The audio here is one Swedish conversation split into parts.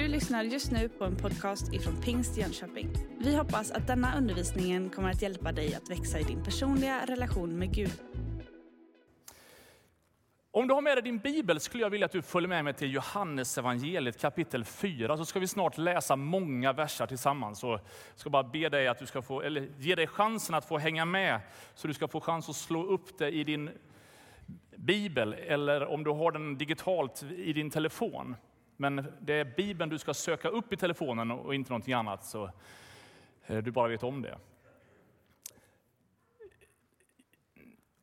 Du lyssnar just nu på en podcast ifrån Pingst Jönköping. Vi hoppas att denna undervisning kommer att hjälpa dig att växa i din personliga relation med Gud. Om du har med dig din bibel skulle jag vilja att du följer med mig till Johannes evangeliet kapitel 4. Så ska vi snart läsa många verser tillsammans. Så jag ska bara be dig att du ska få, eller ge dig chansen att få hänga med. Så du ska få chans att slå upp det i din bibel eller om du har den digitalt i din telefon. Men det är Bibeln du ska söka upp i telefonen och inte någonting annat, så eh, du bara vet om det.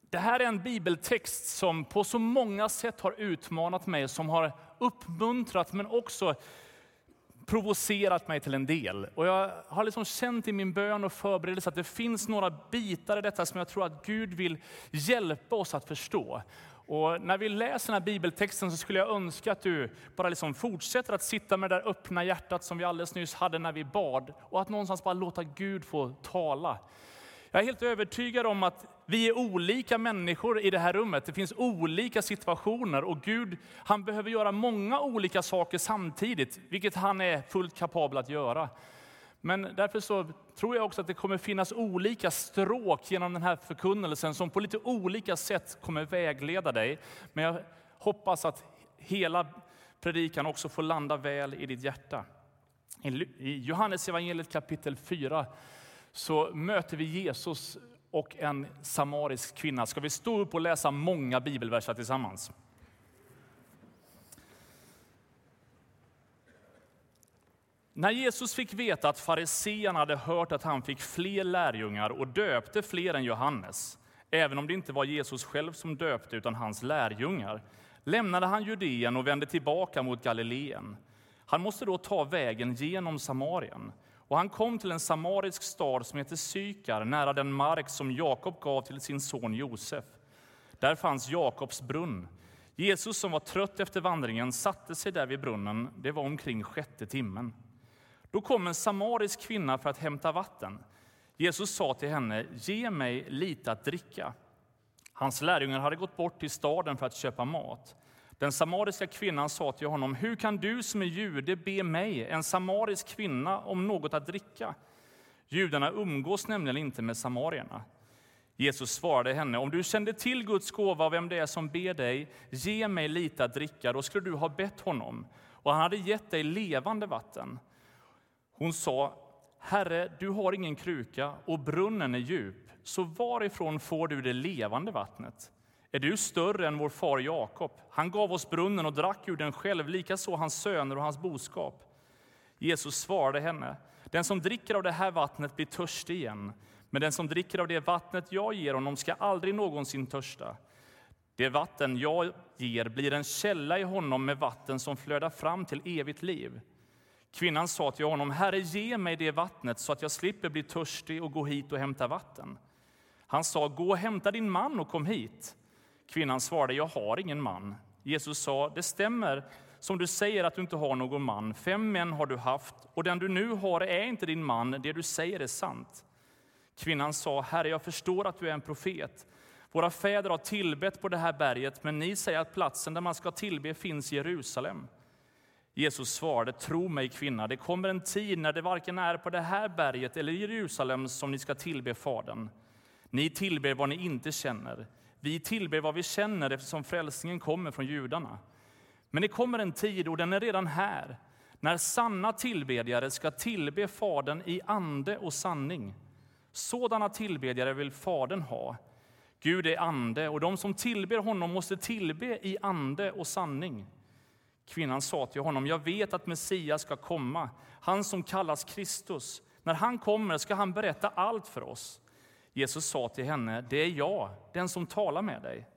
Det här är en bibeltext som på så många sätt har utmanat mig, som har uppmuntrat men också provocerat mig till en del. Och jag har liksom känt i min bön och förberedelse att det finns några bitar i detta som jag tror att Gud vill hjälpa oss att förstå. Och när vi läser den här bibeltexten så skulle jag önska att du bara liksom fortsätter att sitta med det där öppna hjärtat som vi alldeles nyss hade när vi bad och att någonstans bara låta Gud få tala. Jag är helt övertygad om att vi är olika människor i det här rummet. Det finns olika situationer och Gud han behöver göra många olika saker samtidigt, vilket han är fullt kapabel att göra. Men därför så tror jag också att det kommer finnas olika stråk genom den här förkunnelsen som på lite olika sätt kommer vägleda dig. Men jag hoppas att hela predikan också får landa väl i ditt hjärta. I Johannes evangeliet kapitel 4 så möter vi Jesus och en samarisk kvinna. Ska vi stå upp och läsa många bibelverser tillsammans? När Jesus fick veta att fariseerna hade hört att han fick fler lärjungar och döpte fler än Johannes, även om det inte var Jesus själv som döpte utan hans lärjungar, lämnade han Judeen och vände tillbaka mot Galileen. Han måste då ta vägen genom Samarien. Och han kom till en samarisk stad som heter Sykar, nära den mark som Jakob gav till sin son Josef. Där fanns Jakobs brunn. Jesus, som var trött efter vandringen, satte sig där vid brunnen. Det var omkring sjätte timmen. Då kom en samarisk kvinna för att hämta vatten. Jesus sa till henne, ge mig lite att dricka. Hans lärjungar hade gått bort till staden för att köpa mat. Den samariska kvinnan sa till honom, hur kan du som är jude be mig, en samarisk kvinna, om något att dricka? Judarna umgås nämligen inte med samarierna. Jesus svarade henne, om du kände till Guds gåva och vem det är som ber dig, ge mig lite att dricka, då skulle du ha bett honom, och han hade gett dig levande vatten. Hon sa, Herre, du har ingen kruka och brunnen är djup, så varifrån får du det levande vattnet? Är du större än vår far Jakob? Han gav oss brunnen och drack ur den själv, likaså hans söner och hans boskap. Jesus svarade henne, den som dricker av det här vattnet blir törstig igen, men den som dricker av det vattnet jag ger honom ska aldrig någonsin törsta. Det vatten jag ger blir en källa i honom med vatten som flödar fram till evigt liv. Kvinnan sa till honom, Herre, ge mig det vattnet så att jag slipper bli törstig och gå hit och hämta vatten. Han sa, gå och hämta din man och kom hit. Kvinnan svarade, jag har ingen man. Jesus sa, det stämmer som du säger att du inte har någon man. Fem män har du haft, och den du nu har är inte din man. Det du säger är sant. Kvinnan sa, Herre, jag förstår att du är en profet. Våra fäder har tillbett på det här berget, men ni säger att platsen där man ska tillbe finns i Jerusalem. Jesus svarade, tro mig kvinna, det kommer en tid när det varken är på det här berget eller i Jerusalem som ni ska tillbe Fadern. Ni tillber vad ni inte känner. Vi tillber vad vi känner eftersom frälsningen kommer från judarna. Men det kommer en tid, och den är redan här, när sanna tillbedjare ska tillbe Fadern i ande och sanning. Sådana tillbedjare vill Fadern ha. Gud är ande, och de som tillber honom måste tillbe i ande och sanning. Kvinnan sa till honom, jag vet att Messias ska komma, han som kallas Kristus. När han kommer ska han berätta allt för oss. Jesus sa till henne, det är jag, den som talar med dig.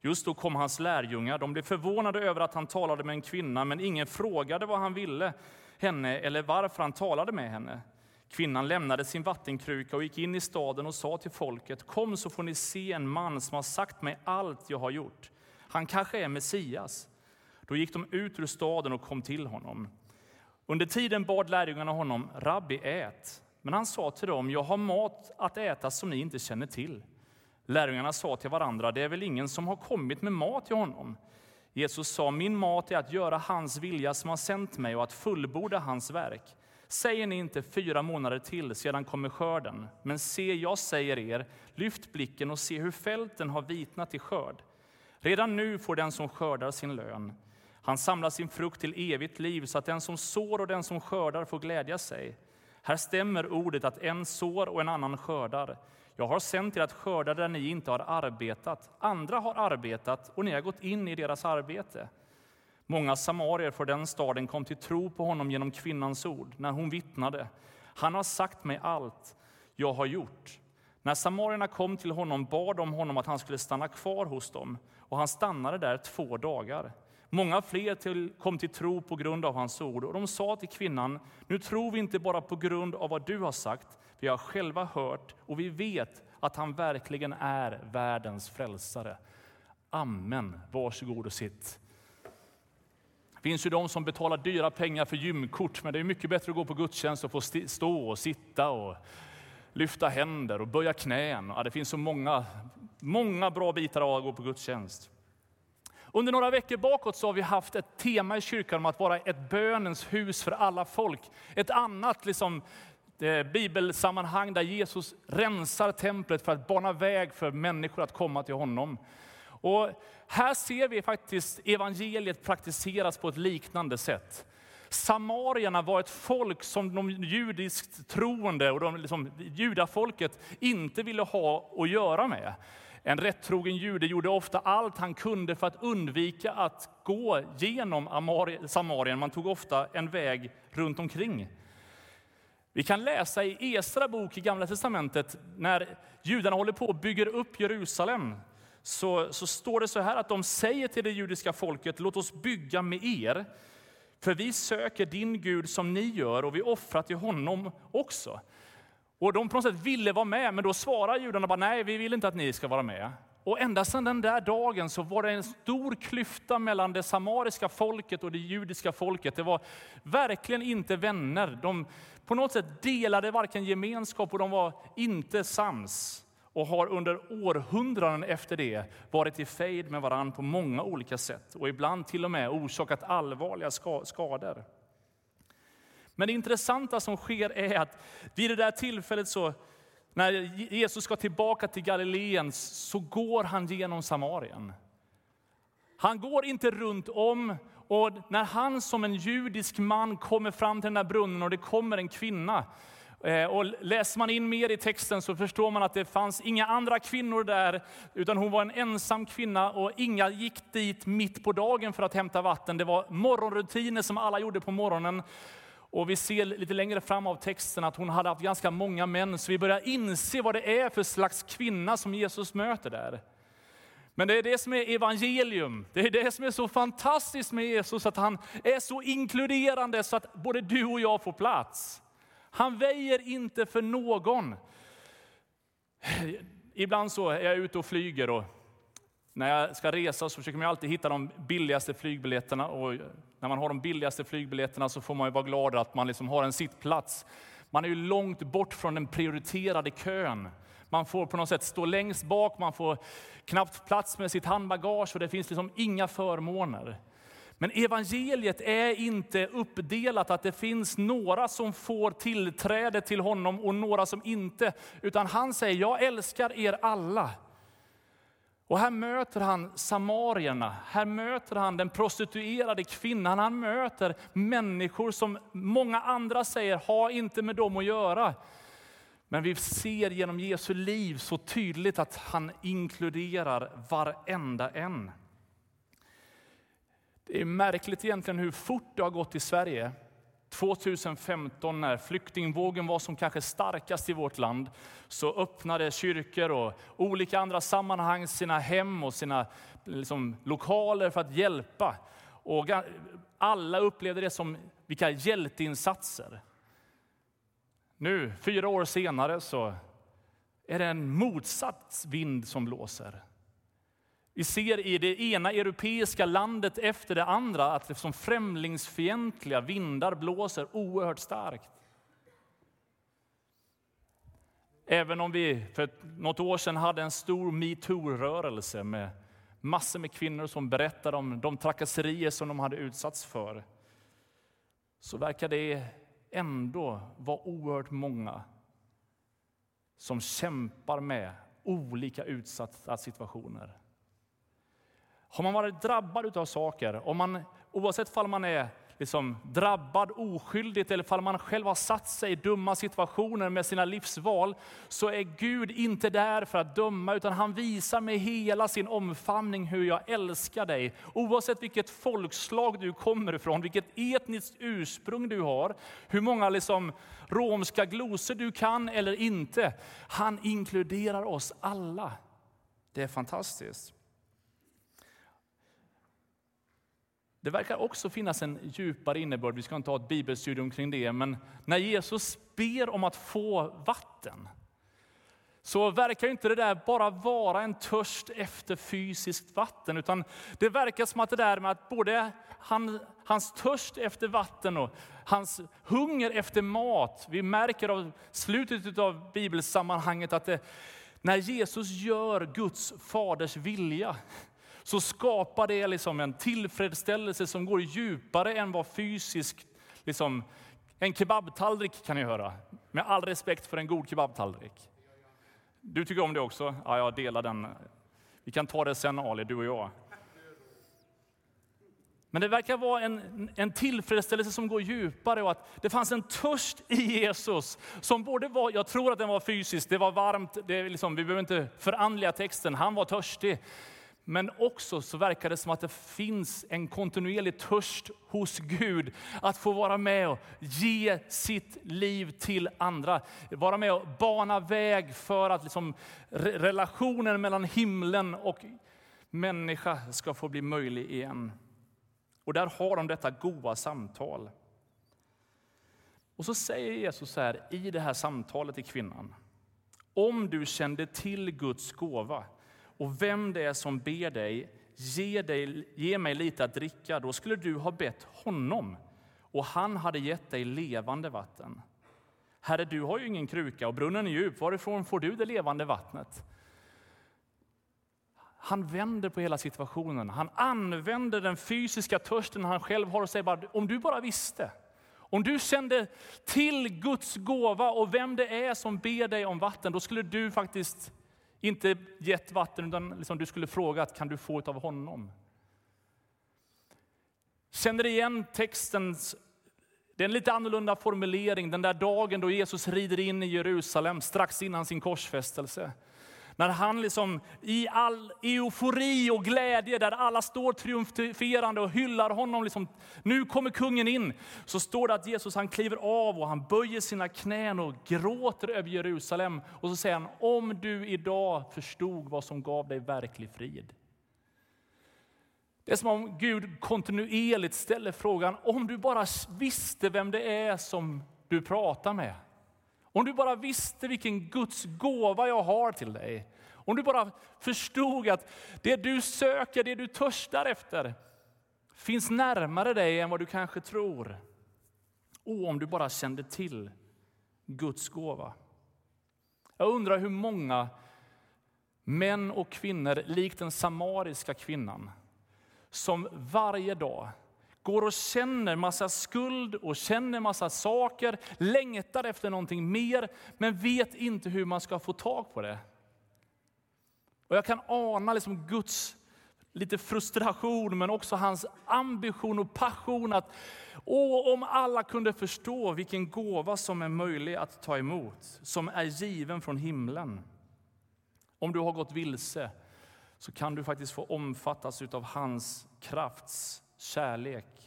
Just då kom hans lärjungar. De blev förvånade över att han talade med en kvinna, men ingen frågade vad han ville henne eller varför han talade med henne. Kvinnan lämnade sin vattenkruka och gick in i staden och sa till folket, kom så får ni se en man som har sagt mig allt jag har gjort. Han kanske är Messias. Då gick de ut ur staden och kom till honom. Under tiden bad lärjungarna honom, Rabbi, ät. Men han sa till dem, jag har mat att äta som ni inte känner till. Lärjungarna sa till varandra, det är väl ingen som har kommit med mat till honom. Jesus sa, min mat är att göra hans vilja som har sänt mig och att fullborda hans verk. Säger ni inte fyra månader till, sedan kommer skörden. Men se, jag säger er, lyft blicken och se hur fälten har vitnat i skörd. Redan nu får den som skördar sin lön. Han samlar sin frukt till evigt liv så att den som sår och den som skördar får glädja sig. Här stämmer ordet att en sår och en annan skördar. Jag har sänt er att skörda där ni inte har arbetat. Andra har arbetat och ni har gått in i deras arbete. Många samarier från den staden kom till tro på honom genom kvinnans ord när hon vittnade. Han har sagt mig allt jag har gjort. När samarierna kom till honom bad de honom att han skulle stanna kvar hos dem och han stannade där två dagar. Många fler till, kom till tro på grund av hans ord och de sa till kvinnan, nu tror vi inte bara på grund av vad du har sagt, vi har själva hört och vi vet att han verkligen är världens frälsare. Amen. Varsågod och sitt. Det finns ju de som betalar dyra pengar för gymkort, men det är mycket bättre att gå på gudstjänst och få stå och sitta och lyfta händer och böja knän. Ja, det finns så många, många bra bitar av att gå på gudstjänst. Under några veckor bakåt så har vi haft ett tema i kyrkan om att vara ett bönens hus för alla folk. Ett annat liksom, eh, bibelsammanhang där Jesus rensar templet för att bana väg för människor att komma till honom. Och här ser vi faktiskt evangeliet praktiseras på ett liknande sätt. Samarierna var ett folk som de judiskt troende och de liksom, judafolket inte ville ha att göra med. En rättrogen jude gjorde ofta allt han kunde för att undvika att gå genom Samarien. Man tog ofta en väg runt omkring. Vi kan läsa i Esra bok i Gamla testamentet, när judarna håller på och bygger upp Jerusalem, så, så står det så här att de säger till det judiska folket, låt oss bygga med er, för vi söker din Gud som ni gör och vi offrar till honom också. Och de på något sätt ville vara med, men då svarar judarna bara nej, vi vill inte att ni ska vara med. Och ända sedan den där dagen så var det en stor klyfta mellan det samariska folket och det judiska folket. Det var verkligen inte vänner. De på något sätt delade varken gemenskap och de var inte sams och har under århundraden efter det varit i fejd med varandra på många olika sätt och ibland till och med orsakat allvarliga skador. Men det intressanta som sker är att vid det där tillfället så när Jesus ska tillbaka till Galileen så går han genom Samarien. Han går inte runt om och när han som en judisk man kommer fram till den där brunnen och det kommer en kvinna eh, och läser man in mer i texten så förstår man att det fanns inga andra kvinnor där, utan hon var en ensam kvinna och inga gick dit mitt på dagen för att hämta vatten. Det var morgonrutiner som alla gjorde på morgonen. Och vi ser lite längre fram av texten att hon hade haft ganska många män, så vi börjar inse vad det är för slags kvinna som Jesus möter där. Men det är det som är evangelium. Det är det som är så fantastiskt med Jesus, att han är så inkluderande så att både du och jag får plats. Han väjer inte för någon. Ibland så är jag ute och flyger och när jag ska resa så försöker man alltid hitta de billigaste flygbiljetterna. Och när man har de billigaste flygbiljetterna så får man vara glad att man liksom har en sittplats. Man är ju långt bort från den prioriterade kön. Man får på något sätt stå längst bak, man får knappt plats med sitt handbagage och det finns liksom inga förmåner. Men evangeliet är inte uppdelat att det finns några som får tillträde till honom och några som inte. Utan han säger, jag älskar er alla. Och här möter han samarierna, här möter han den prostituerade kvinnan. Han möter människor som många andra säger, ha inte med dem att göra. Men vi ser genom Jesu liv så tydligt att han inkluderar varenda en. Det är märkligt egentligen hur fort det har gått i Sverige. 2015 när flyktingvågen var som kanske starkast i vårt land så öppnade kyrkor och olika andra sammanhang sina hem och sina liksom, lokaler för att hjälpa. Och alla upplevde det som vilka hjälteinsatser. Nu, fyra år senare, så är det en motsatt vind som blåser. Vi ser i det ena europeiska landet efter det andra att liksom främlingsfientliga vindar blåser oerhört starkt. Även om vi för något år sedan hade en stor metoo-rörelse med massor med kvinnor som berättade om de trakasserier som de hade utsatts för, så verkar det ändå vara oerhört många som kämpar med olika utsatta situationer. Har man varit drabbad av saker, om man, oavsett om man är liksom drabbad oskyldigt eller om man själv har satt sig i dumma situationer med sina livsval, så är Gud inte där för att döma, utan han visar med hela sin omfamning hur jag älskar dig. Oavsett vilket folkslag du kommer ifrån, vilket etniskt ursprung du har, hur många liksom romska glosor du kan eller inte. Han inkluderar oss alla. Det är fantastiskt. Det verkar också finnas en djupare innebörd, vi ska inte ha ett bibelstudium kring det, men när Jesus ber om att få vatten, så verkar inte det där bara vara en törst efter fysiskt vatten, utan det verkar som att det där med att både han, hans törst efter vatten och hans hunger efter mat, vi märker av slutet av bibelsammanhanget att det, när Jesus gör Guds faders vilja, så skapar det liksom en tillfredsställelse som går djupare än vad fysisk, liksom, en kebabtallrik kan göra. Med all respekt för en god kebabtallrik. Du tycker om det också? Ja, jag delar den. Vi kan ta det sen Ali, du och jag. Men det verkar vara en, en tillfredsställelse som går djupare och att det fanns en törst i Jesus som både var, jag tror att den var fysisk, det var varmt, det liksom, vi behöver inte förandliga texten, han var törstig. Men också så verkar det som att det finns en kontinuerlig törst hos Gud att få vara med och ge sitt liv till andra. Vara med och bana väg för att liksom relationen mellan himlen och människa ska få bli möjlig igen. Och där har de detta goda samtal. Och så säger Jesus så här i det här samtalet till kvinnan. Om du kände till Guds gåva och vem det är som ber dig, ge, dig, ge mig lite att dricka, då skulle du ha bett honom och han hade gett dig levande vatten. Herre, du har ju ingen kruka och brunnen är djup. Varifrån får du det levande vattnet? Han vänder på hela situationen. Han använder den fysiska törsten han själv har och säger bara, om du bara visste. Om du kände till Guds gåva och vem det är som ber dig om vatten, då skulle du faktiskt inte gett vatten, utan liksom du skulle frågat, kan du få av honom? Känner igen textens det är en lite annorlunda formulering, den där dagen då Jesus rider in i Jerusalem strax innan sin korsfästelse. När han liksom i all eufori och glädje, där alla står triumferande och hyllar honom, liksom, nu kommer kungen in. Så står det att Jesus han kliver av och han böjer sina knän och gråter över Jerusalem. Och så säger han, om du idag förstod vad som gav dig verklig frid. Det är som om Gud kontinuerligt ställer frågan, om du bara visste vem det är som du pratar med. Om du bara visste vilken Guds gåva jag har till dig. Om du bara förstod att det du söker, det du törstar efter, finns närmare dig än vad du kanske tror. Och om du bara kände till Guds gåva. Jag undrar hur många män och kvinnor, likt den samariska kvinnan, som varje dag går och känner massa skuld och känner massa saker, längtar efter någonting mer, men vet inte hur man ska få tag på det. Och jag kan ana liksom Guds lite frustration, men också hans ambition och passion att åh, om alla kunde förstå vilken gåva som är möjlig att ta emot, som är given från himlen. Om du har gått vilse så kan du faktiskt få omfattas av hans krafts kärlek.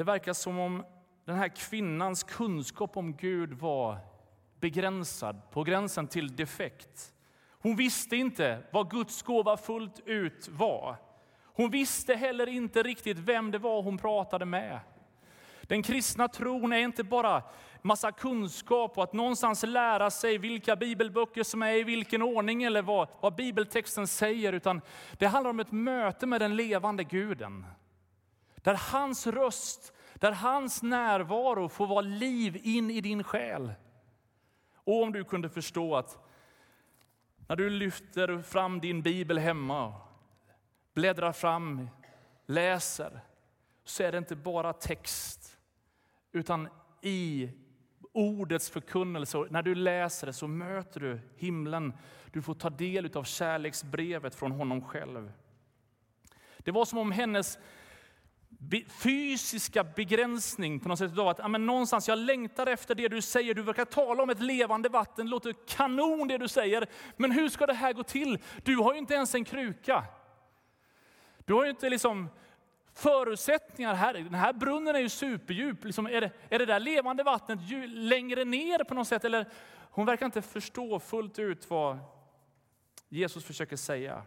Det verkar som om den här kvinnans kunskap om Gud var begränsad, på gränsen till defekt. Hon visste inte vad Guds gåva fullt ut var. Hon visste heller inte riktigt vem det var hon pratade med. Den kristna tron är inte bara massa kunskap och att någonstans lära sig vilka bibelböcker som är i vilken ordning eller vad, vad bibeltexten säger, utan det handlar om ett möte med den levande guden. Där hans röst, där hans närvaro får vara liv in i din själ. Och om du kunde förstå att När du lyfter fram din bibel hemma, bläddrar fram, läser, så är det inte bara text, utan i ordets förkunnelse. När du läser det så möter du himlen. Du får ta del av kärleksbrevet från honom själv. Det var som om hennes fysiska begränsning på något sätt av att ja, men någonstans jag längtar efter det du säger. Du verkar tala om ett levande vatten, det låter kanon det du säger. Men hur ska det här gå till? Du har ju inte ens en kruka. Du har ju inte liksom förutsättningar här. Den här brunnen är ju superdjup. Liksom, är, det, är det där levande vattnet längre ner på något sätt? Eller, hon verkar inte förstå fullt ut vad Jesus försöker säga.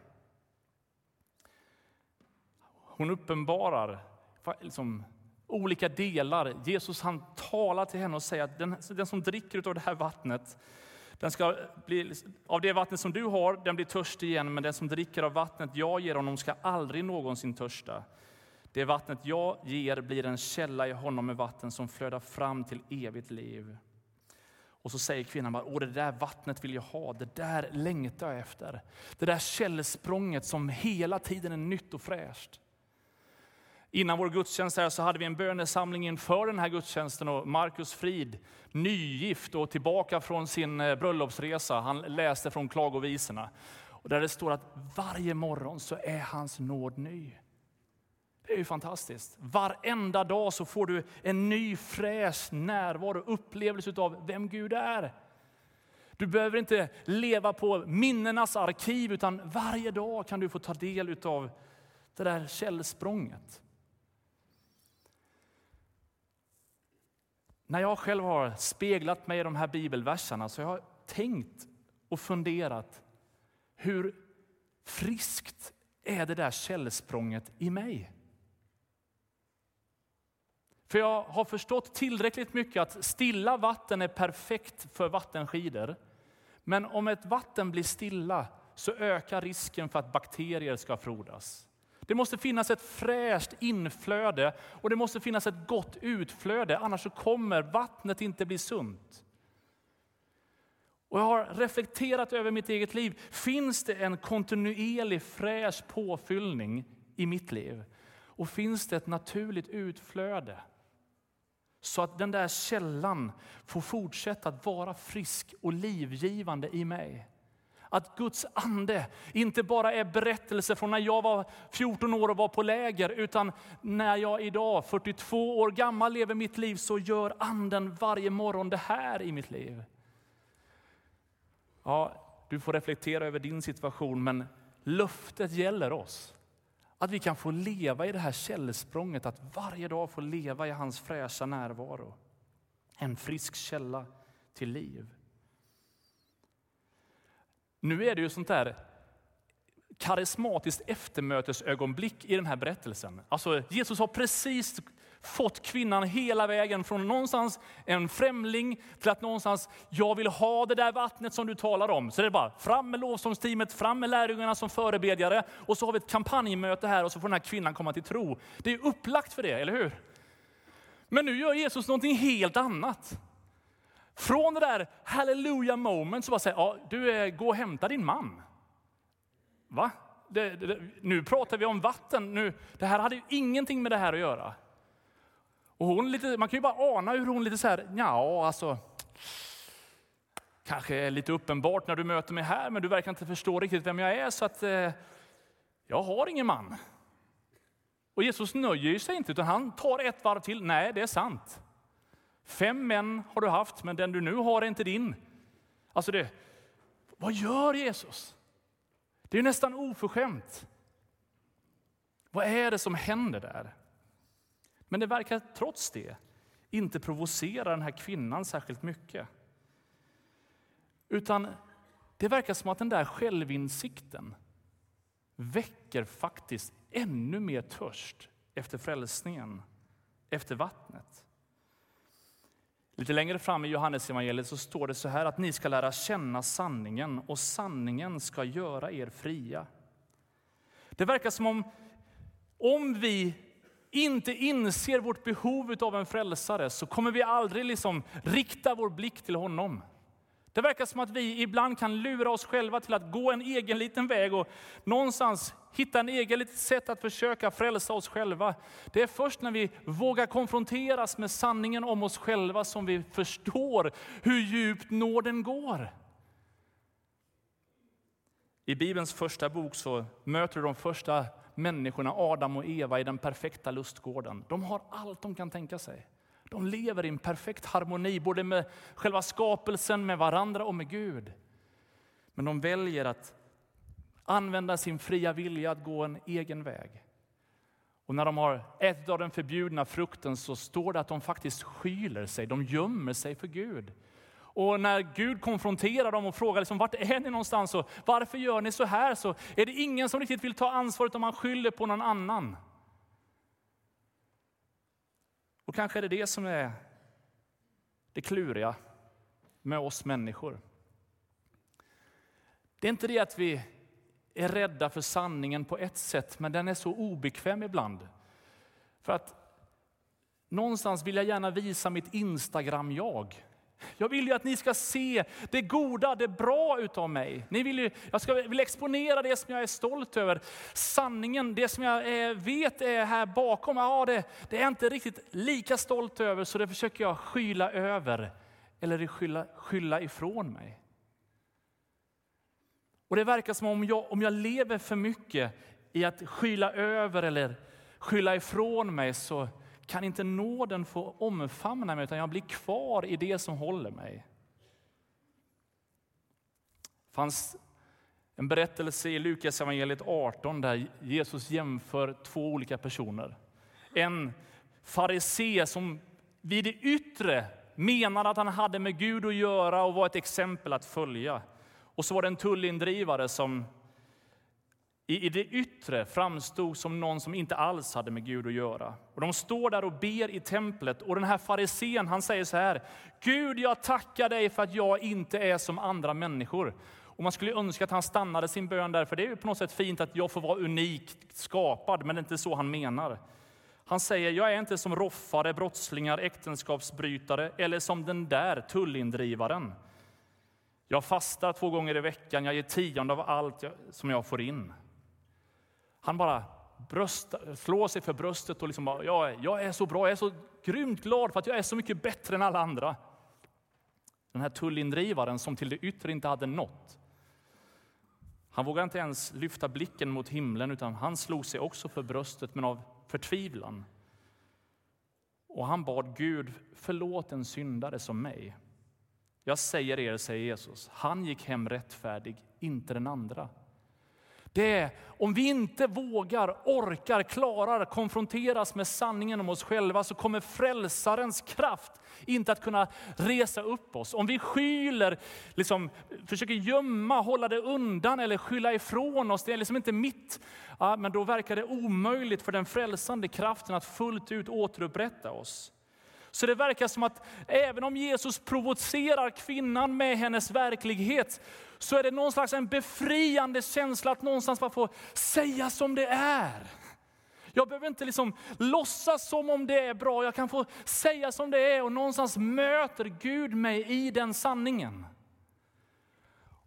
Hon uppenbarar liksom, olika delar. Jesus han talar till henne och säger att den, den som dricker av det här vattnet, den ska bli, av det vattnet som du har, den blir törstig igen, men den som dricker av vattnet jag ger honom ska aldrig någonsin törsta. Det vattnet jag ger blir en källa i honom med vatten som flödar fram till evigt liv. Och så säger kvinnan bara, Åh, det där vattnet vill jag ha, det där längtar jag efter. Det där källsprånget som hela tiden är nytt och fräscht. Innan vår gudstjänst här så hade vi en bönesamling inför den här gudstjänsten och Markus Frid, nygift och tillbaka från sin eh, bröllopsresa, han läste från klagovisorna. Och där det står att varje morgon så är hans nåd ny. Det är ju fantastiskt. Varenda dag så får du en ny fräsch närvaro, upplevelse av vem Gud är. Du behöver inte leva på minnenas arkiv, utan varje dag kan du få ta del av det där källsprånget. När jag själv har speglat mig i de här bibelverserna så har jag tänkt och funderat hur friskt är det där källsprånget i mig? För jag har förstått tillräckligt mycket att stilla vatten är perfekt för vattenskidor. Men om ett vatten blir stilla så ökar risken för att bakterier ska frodas. Det måste finnas ett fräscht inflöde och det måste finnas ett gott utflöde, annars så kommer vattnet inte bli sunt. Och jag har reflekterat över mitt eget liv. Finns det en kontinuerlig fräsch påfyllning i mitt liv? Och finns det ett naturligt utflöde? Så att den där källan får fortsätta att vara frisk och livgivande i mig. Att Guds ande inte bara är berättelser från när jag var 14 år och var på läger, utan när jag idag, 42 år gammal, lever mitt liv så gör anden varje morgon det här i mitt liv. Ja, du får reflektera över din situation, men löftet gäller oss. Att vi kan få leva i det här källsprånget, att varje dag få leva i hans fräscha närvaro. En frisk källa till liv. Nu är det ju sånt där karismatiskt eftermötesögonblick i den här berättelsen. Alltså Jesus har precis fått kvinnan hela vägen från någonstans en främling till att någonstans, jag vill ha det där vattnet som du talar om. Så det är bara fram med lovsångsteamet, fram med lärjungarna som förebedjare och så har vi ett kampanjmöte här och så får den här kvinnan komma till tro. Det är upplagt för det, eller hur? Men nu gör Jesus någonting helt annat. Från det där hallelujah moment så bara säger ja, du gå och hämta din man. Va? Det, det, nu pratar vi om vatten. Nu, det här hade ju ingenting med det här att göra. Och hon lite, man kan ju bara ana hur hon lite så här, ja alltså, kanske är lite uppenbart när du möter mig här, men du verkar inte förstå riktigt vem jag är, så att eh, jag har ingen man. Och Jesus nöjer sig inte, utan han tar ett varv till. Nej, det är sant. Fem män har du haft, men den du nu har är inte din. Alltså det, vad gör Jesus? Det är nästan oförskämt. Vad är det som händer där? Men det verkar trots det inte provocera den här kvinnan särskilt mycket. Utan det verkar som att den där självinsikten väcker faktiskt ännu mer törst efter frälsningen, efter vattnet. Lite längre fram i Johannes evangeliet så står det så här att ni ska lära känna sanningen och sanningen ska göra er fria. Det verkar som om om vi inte inser vårt behov av en frälsare så kommer vi aldrig liksom rikta vår blick till honom. Det verkar som att vi ibland kan lura oss själva till att gå en egen liten väg och någonstans hitta en egen litet sätt att försöka frälsa oss själva. Det är först när vi vågar konfronteras med sanningen om oss själva som vi förstår hur djupt nåden går. I Bibelns första bok så möter du de första människorna, Adam och Eva, i den perfekta lustgården. De har allt de kan tänka sig. De lever i en perfekt harmoni, både med själva skapelsen, med varandra och med Gud. Men de väljer att använda sin fria vilja att gå en egen väg. Och när de har ätit av den förbjudna frukten så står det att de faktiskt skyler sig, de gömmer sig för Gud. Och när Gud konfronterar dem och frågar liksom, vart är ni någonstans och varför gör ni så här, så är det ingen som riktigt vill ta ansvaret om man skyller på någon annan. Och kanske är det det som är det kluriga med oss människor. Det är inte det att vi är rädda för sanningen på ett sätt, men den är så obekväm ibland. För att någonstans vill jag gärna visa mitt Instagram-jag. Jag vill ju att ni ska se det goda, det bra utav mig. Ni vill ju, jag ska, vill exponera det som jag är stolt över. Sanningen, det som jag är, vet är här bakom, ja, det, det är jag inte riktigt lika stolt över så det försöker jag skyla över eller skylla, skylla ifrån mig. Och Det verkar som om jag, om jag lever för mycket i att skyla över eller skylla ifrån mig så kan inte nåden få omfamna mig utan jag blir kvar i det som håller mig. Det fanns en berättelse i Lukas evangeliet 18 där Jesus jämför två olika personer. En farisé som vid det yttre menade att han hade med Gud att göra och var ett exempel att följa. Och så var det en tullindrivare som i det yttre framstod som någon som inte alls hade med Gud att göra. Och de står där och ber i templet och den här farisén han säger så här. Gud, jag tackar dig för att jag inte är som andra människor. Och man skulle önska att han stannade sin bön där, för det är ju på något sätt fint att jag får vara unikt skapad, men det är inte så han menar. Han säger, jag är inte som roffare, brottslingar, äktenskapsbrytare eller som den där tullindrivaren. Jag fastar två gånger i veckan, jag ger tionde av allt som jag får in. Han bara bröst, slår sig för bröstet och liksom bara, jag, jag är så bra, jag är så grymt glad för att jag är så mycket bättre än alla andra. Den här tullindrivaren som till det yttre inte hade nått. Han vågade inte ens lyfta blicken mot himlen utan han slog sig också för bröstet men av förtvivlan. Och han bad Gud, förlåt en syndare som mig. Jag säger er, säger Jesus, han gick hem rättfärdig, inte den andra. Det är om vi inte vågar, orkar, klarar konfronteras med sanningen om oss själva så kommer frälsarens kraft inte att kunna resa upp oss. Om vi skyler, liksom, försöker gömma, hålla det undan eller skylla ifrån oss, det är liksom inte mitt, ja, men då verkar det omöjligt för den frälsande kraften att fullt ut återupprätta oss. Så det verkar som att även om Jesus provocerar kvinnan med hennes verklighet, så är det någon slags en befriande känsla att någonstans bara få säga som det är. Jag behöver inte liksom låtsas som om det är bra, jag kan få säga som det är och någonstans möter Gud mig i den sanningen.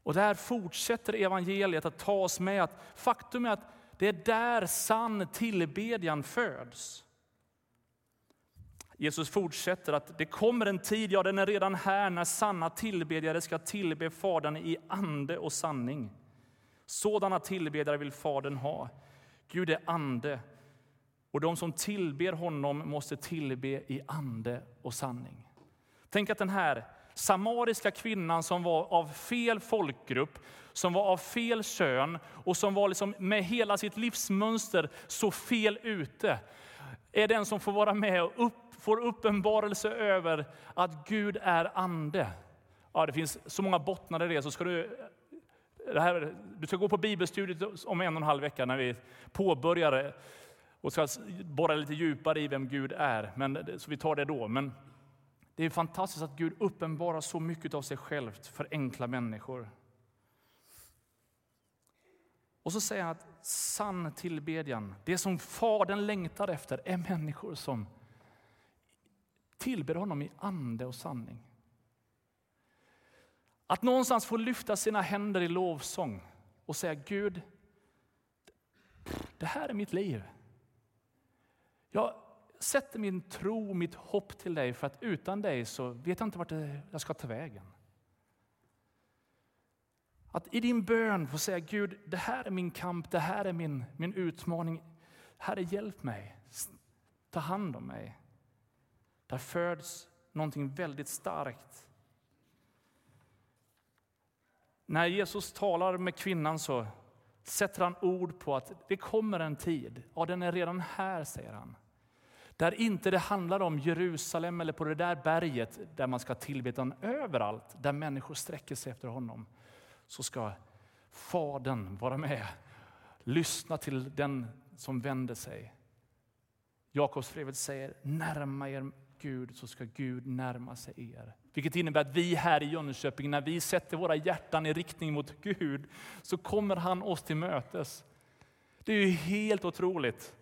Och där fortsätter evangeliet att ta oss med att faktum är att det är där sann tillbedjan föds. Jesus fortsätter att det kommer en tid, ja den är redan här, när sanna tillbedjare ska tillbe Fadern i ande och sanning. Sådana tillbedjare vill Fadern ha. Gud är ande och de som tillber honom måste tillbe i ande och sanning. Tänk att den här samariska kvinnan som var av fel folkgrupp, som var av fel kön och som var liksom med hela sitt livsmönster så fel ute, är den som får vara med och upp får uppenbarelse över att Gud är ande. Ja, det finns så många bottnar i det. Så ska du, det här, du ska gå på bibelstudiet om en och en halv vecka när vi påbörjar och ska borra lite djupare i vem Gud är. Men, så vi tar det då. Men det är fantastiskt att Gud uppenbarar så mycket av sig självt för enkla människor. Och så säger han att sann tillbedjan, det som Fadern längtar efter, är människor som tillber honom i ande och sanning. Att någonstans få lyfta sina händer i lovsång och säga Gud, det här är mitt liv. Jag sätter min tro, mitt hopp till dig för att utan dig så vet jag inte vart jag ska ta vägen. Att i din bön få säga Gud, det här är min kamp, det här är min, min utmaning. Herre, hjälp mig. Ta hand om mig. Där föds någonting väldigt starkt. När Jesus talar med kvinnan så sätter han ord på att det kommer en tid, ja den är redan här säger han. Där inte det handlar om Jerusalem eller på det där berget där man ska tillbe, utan överallt där människor sträcker sig efter honom så ska Fadern vara med. Lyssna till den som vänder sig. Jakobsbrevet säger närma er Gud så ska Gud närma sig er. Vilket innebär att vi här i Jönköping, när vi sätter våra hjärtan i riktning mot Gud, så kommer han oss till mötes. Det är ju helt otroligt.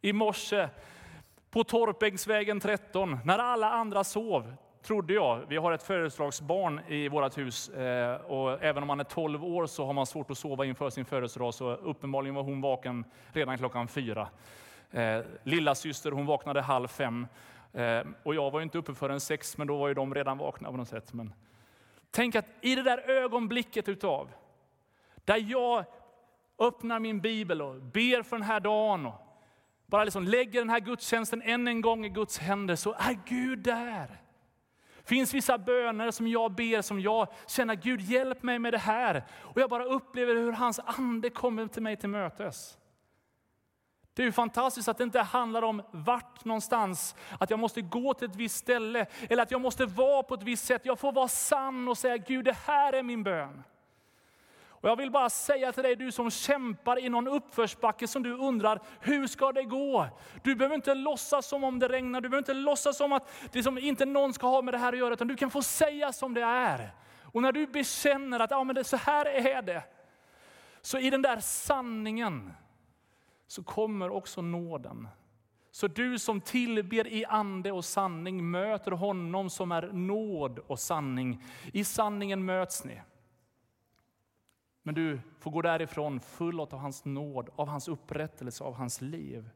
I morse på Torpängsvägen 13, när alla andra sov, trodde jag. Vi har ett födelsedagsbarn i vårt hus eh, och även om man är 12 år så har man svårt att sova inför sin födelsedag. Så uppenbarligen var hon vaken redan klockan fyra. Eh, lilla syster hon vaknade halv fem Ehm, och jag var inte uppe förrän sex, men då var ju de redan vakna på något sätt. Men tänk att i det där ögonblicket utav, där jag öppnar min bibel och ber för den här dagen och bara liksom lägger den här gudstjänsten än en gång i Guds händer, så är Gud där finns vissa böner som jag ber, som jag känner, Gud hjälp mig med det här. Och jag bara upplever hur hans ande kommer till mig till mötes. Det är ju fantastiskt att det inte handlar om vart någonstans, att jag måste gå till ett visst ställe eller att jag måste vara på ett visst sätt. Jag får vara sann och säga Gud, det här är min bön. Och jag vill bara säga till dig, du som kämpar i någon uppförsbacke som du undrar, hur ska det gå? Du behöver inte låtsas som om det regnar, du behöver inte låtsas som att det som inte någon ska ha med det här att göra, utan du kan få säga som det är. Och när du bekänner att ja, men det, så här är det, så i den där sanningen så kommer också nåden. Så du som tillber i ande och sanning möter honom som är nåd och sanning. I sanningen möts ni. Men du får gå därifrån full av hans nåd, av hans upprättelse, av hans liv.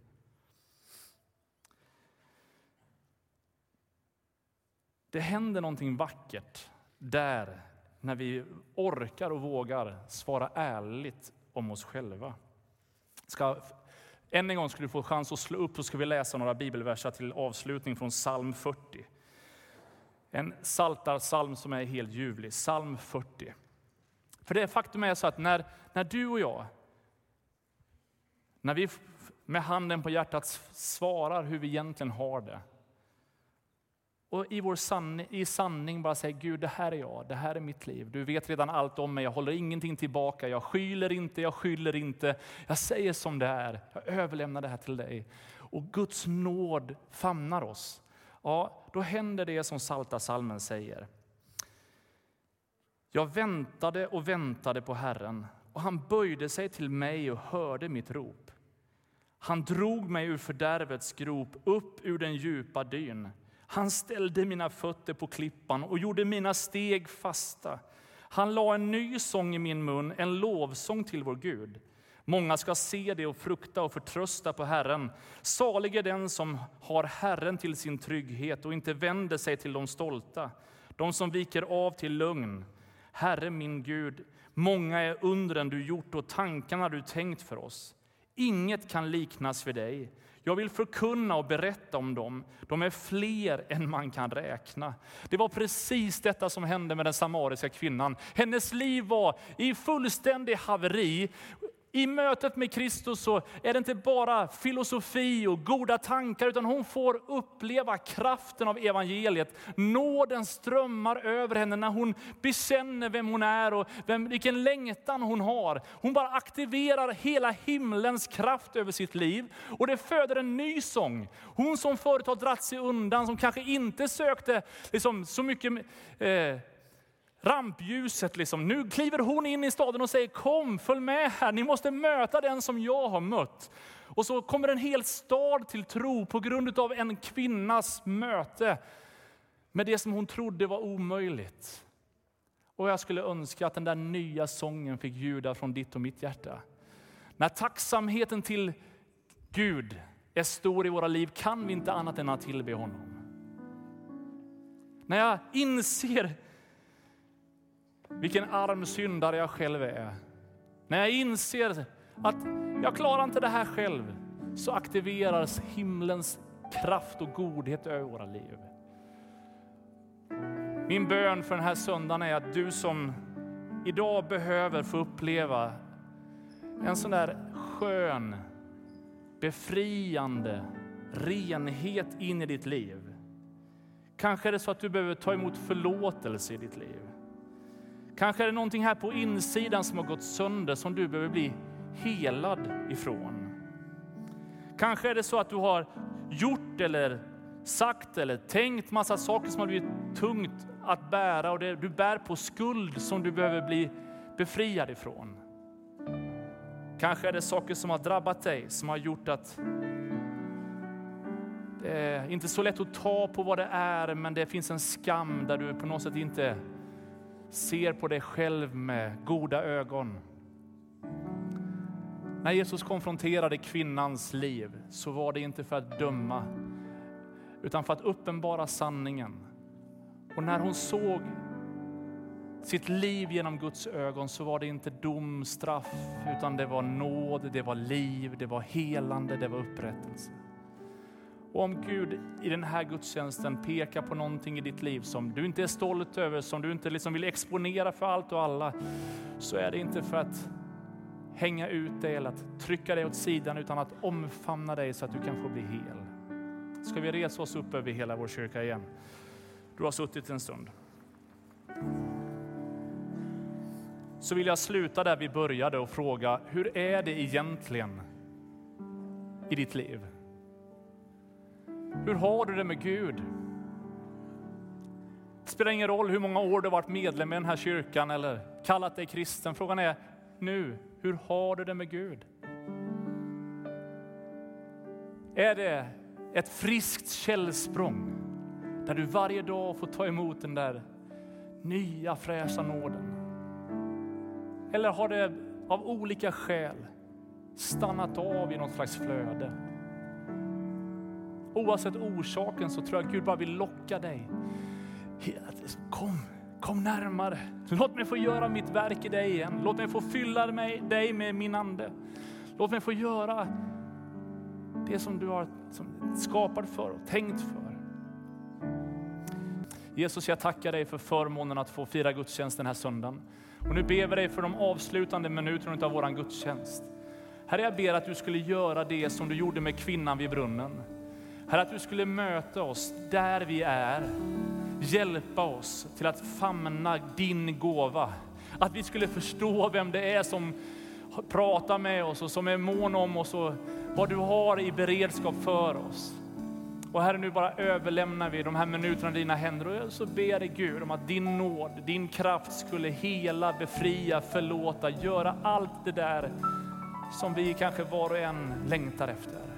Det händer någonting vackert där när vi orkar och vågar svara ärligt om oss själva. Ska, än en gång skulle du få chans att slå upp och ska vi läsa några bibelverser till avslutning från psalm 40. En saltarsalm som är helt ljuvlig, psalm 40. För det faktum är så att när, när du och jag, när vi med handen på hjärtat svarar hur vi egentligen har det, och i, vår sanning, i sanning bara säger Gud, det här är jag, det här är mitt liv. Du vet redan allt om mig, jag håller ingenting tillbaka, jag skyller inte, jag skyller inte. Jag säger som det är, jag överlämnar det här till dig. Och Guds nåd famnar oss. Ja, då händer det som Salta salmen säger. Jag väntade och väntade på Herren, och han böjde sig till mig och hörde mitt rop. Han drog mig ur fördärvets grop, upp ur den djupa dyn. Han ställde mina fötter på klippan och gjorde mina steg fasta. Han la en ny sång i min mun, en lovsång till vår Gud. Många ska se det och frukta och förtrösta på Herren. Salig är den som har Herren till sin trygghet och inte vänder sig till de stolta, de som viker av till lögn. Herre min Gud, många är undren du gjort och tankarna du tänkt för oss. Inget kan liknas vid dig. Jag vill förkunna och berätta om dem. De är fler än man kan räkna. Det var precis detta som hände med den samariska kvinnan. Hennes liv var i fullständig haveri. I mötet med Kristus så är det inte bara filosofi och goda tankar, utan hon får uppleva kraften av evangeliet. Nåden strömmar över henne när hon bekänner vem hon är och vem, vilken längtan hon har. Hon bara aktiverar hela himlens kraft över sitt liv. Och det föder en ny sång. Hon som förut har dratt sig undan, som kanske inte sökte liksom, så mycket eh, rampljuset. Liksom. Nu kliver hon in i staden och säger kom, följ med här, ni måste möta den som jag har mött. Och så kommer en hel stad till tro på grund av en kvinnas möte med det som hon trodde var omöjligt. Och jag skulle önska att den där nya sången fick ljuda från ditt och mitt hjärta. När tacksamheten till Gud är stor i våra liv kan vi inte annat än att tillbe honom. När jag inser vilken arm syndare jag själv är. När jag inser att jag klarar inte det här själv så aktiveras himlens kraft och godhet över våra liv. Min bön för den här söndagen är att du som idag behöver få uppleva en sån där skön, befriande renhet in i ditt liv. Kanske är det så att du behöver ta emot förlåtelse i ditt liv. Kanske är det någonting här på insidan som har gått sönder som du behöver bli helad ifrån. Kanske är det så att du har gjort eller sagt eller tänkt massa saker som har blivit tungt att bära och det, du bär på skuld som du behöver bli befriad ifrån. Kanske är det saker som har drabbat dig som har gjort att det är inte så lätt att ta på vad det är, men det finns en skam där du på något sätt inte ser på dig själv med goda ögon. När Jesus konfronterade kvinnans liv så var det inte för att döma, utan för att uppenbara sanningen. Och när hon såg sitt liv genom Guds ögon så var det inte dom, straff, utan det var nåd, det var liv, det var helande, det var upprättelse. Och om Gud i den här gudstjänsten pekar på någonting i ditt liv som du inte är stolt över, som du inte liksom vill exponera för allt och alla, så är det inte för att hänga ut dig eller att trycka dig åt sidan, utan att omfamna dig så att du kan få bli hel. Ska vi resa oss upp över hela vår kyrka igen? Du har suttit en stund. Så vill jag sluta där vi började och fråga, hur är det egentligen i ditt liv? Hur har du det med Gud? Det spelar ingen roll hur många år du har varit medlem i den här kyrkan eller kallat dig kristen. Frågan är nu, hur har du det med Gud? Är det ett friskt källsprång där du varje dag får ta emot den där nya fräscha nåden? Eller har det av olika skäl stannat av i något slags flöde? Oavsett orsaken så tror jag Gud bara vill locka dig. Kom, kom närmare. Låt mig få göra mitt verk i dig igen. Låt mig få fylla mig, dig med min ande. Låt mig få göra det som du har skapat för och tänkt för. Jesus, jag tackar dig för förmånen att få fira gudstjänst den här söndagen. Och nu ber vi dig för de avslutande minuterna av vår gudstjänst. Herre, jag ber att du skulle göra det som du gjorde med kvinnan vid brunnen. Herre, att du skulle möta oss där vi är. Hjälpa oss till att famna din gåva. Att vi skulle förstå vem det är som pratar med oss och som är mån om oss och vad du har i beredskap för oss. Och Herre, nu bara överlämnar vi de här minuterna i dina händer och så ber dig Gud om att din nåd, din kraft skulle hela, befria, förlåta, göra allt det där som vi kanske var och en längtar efter.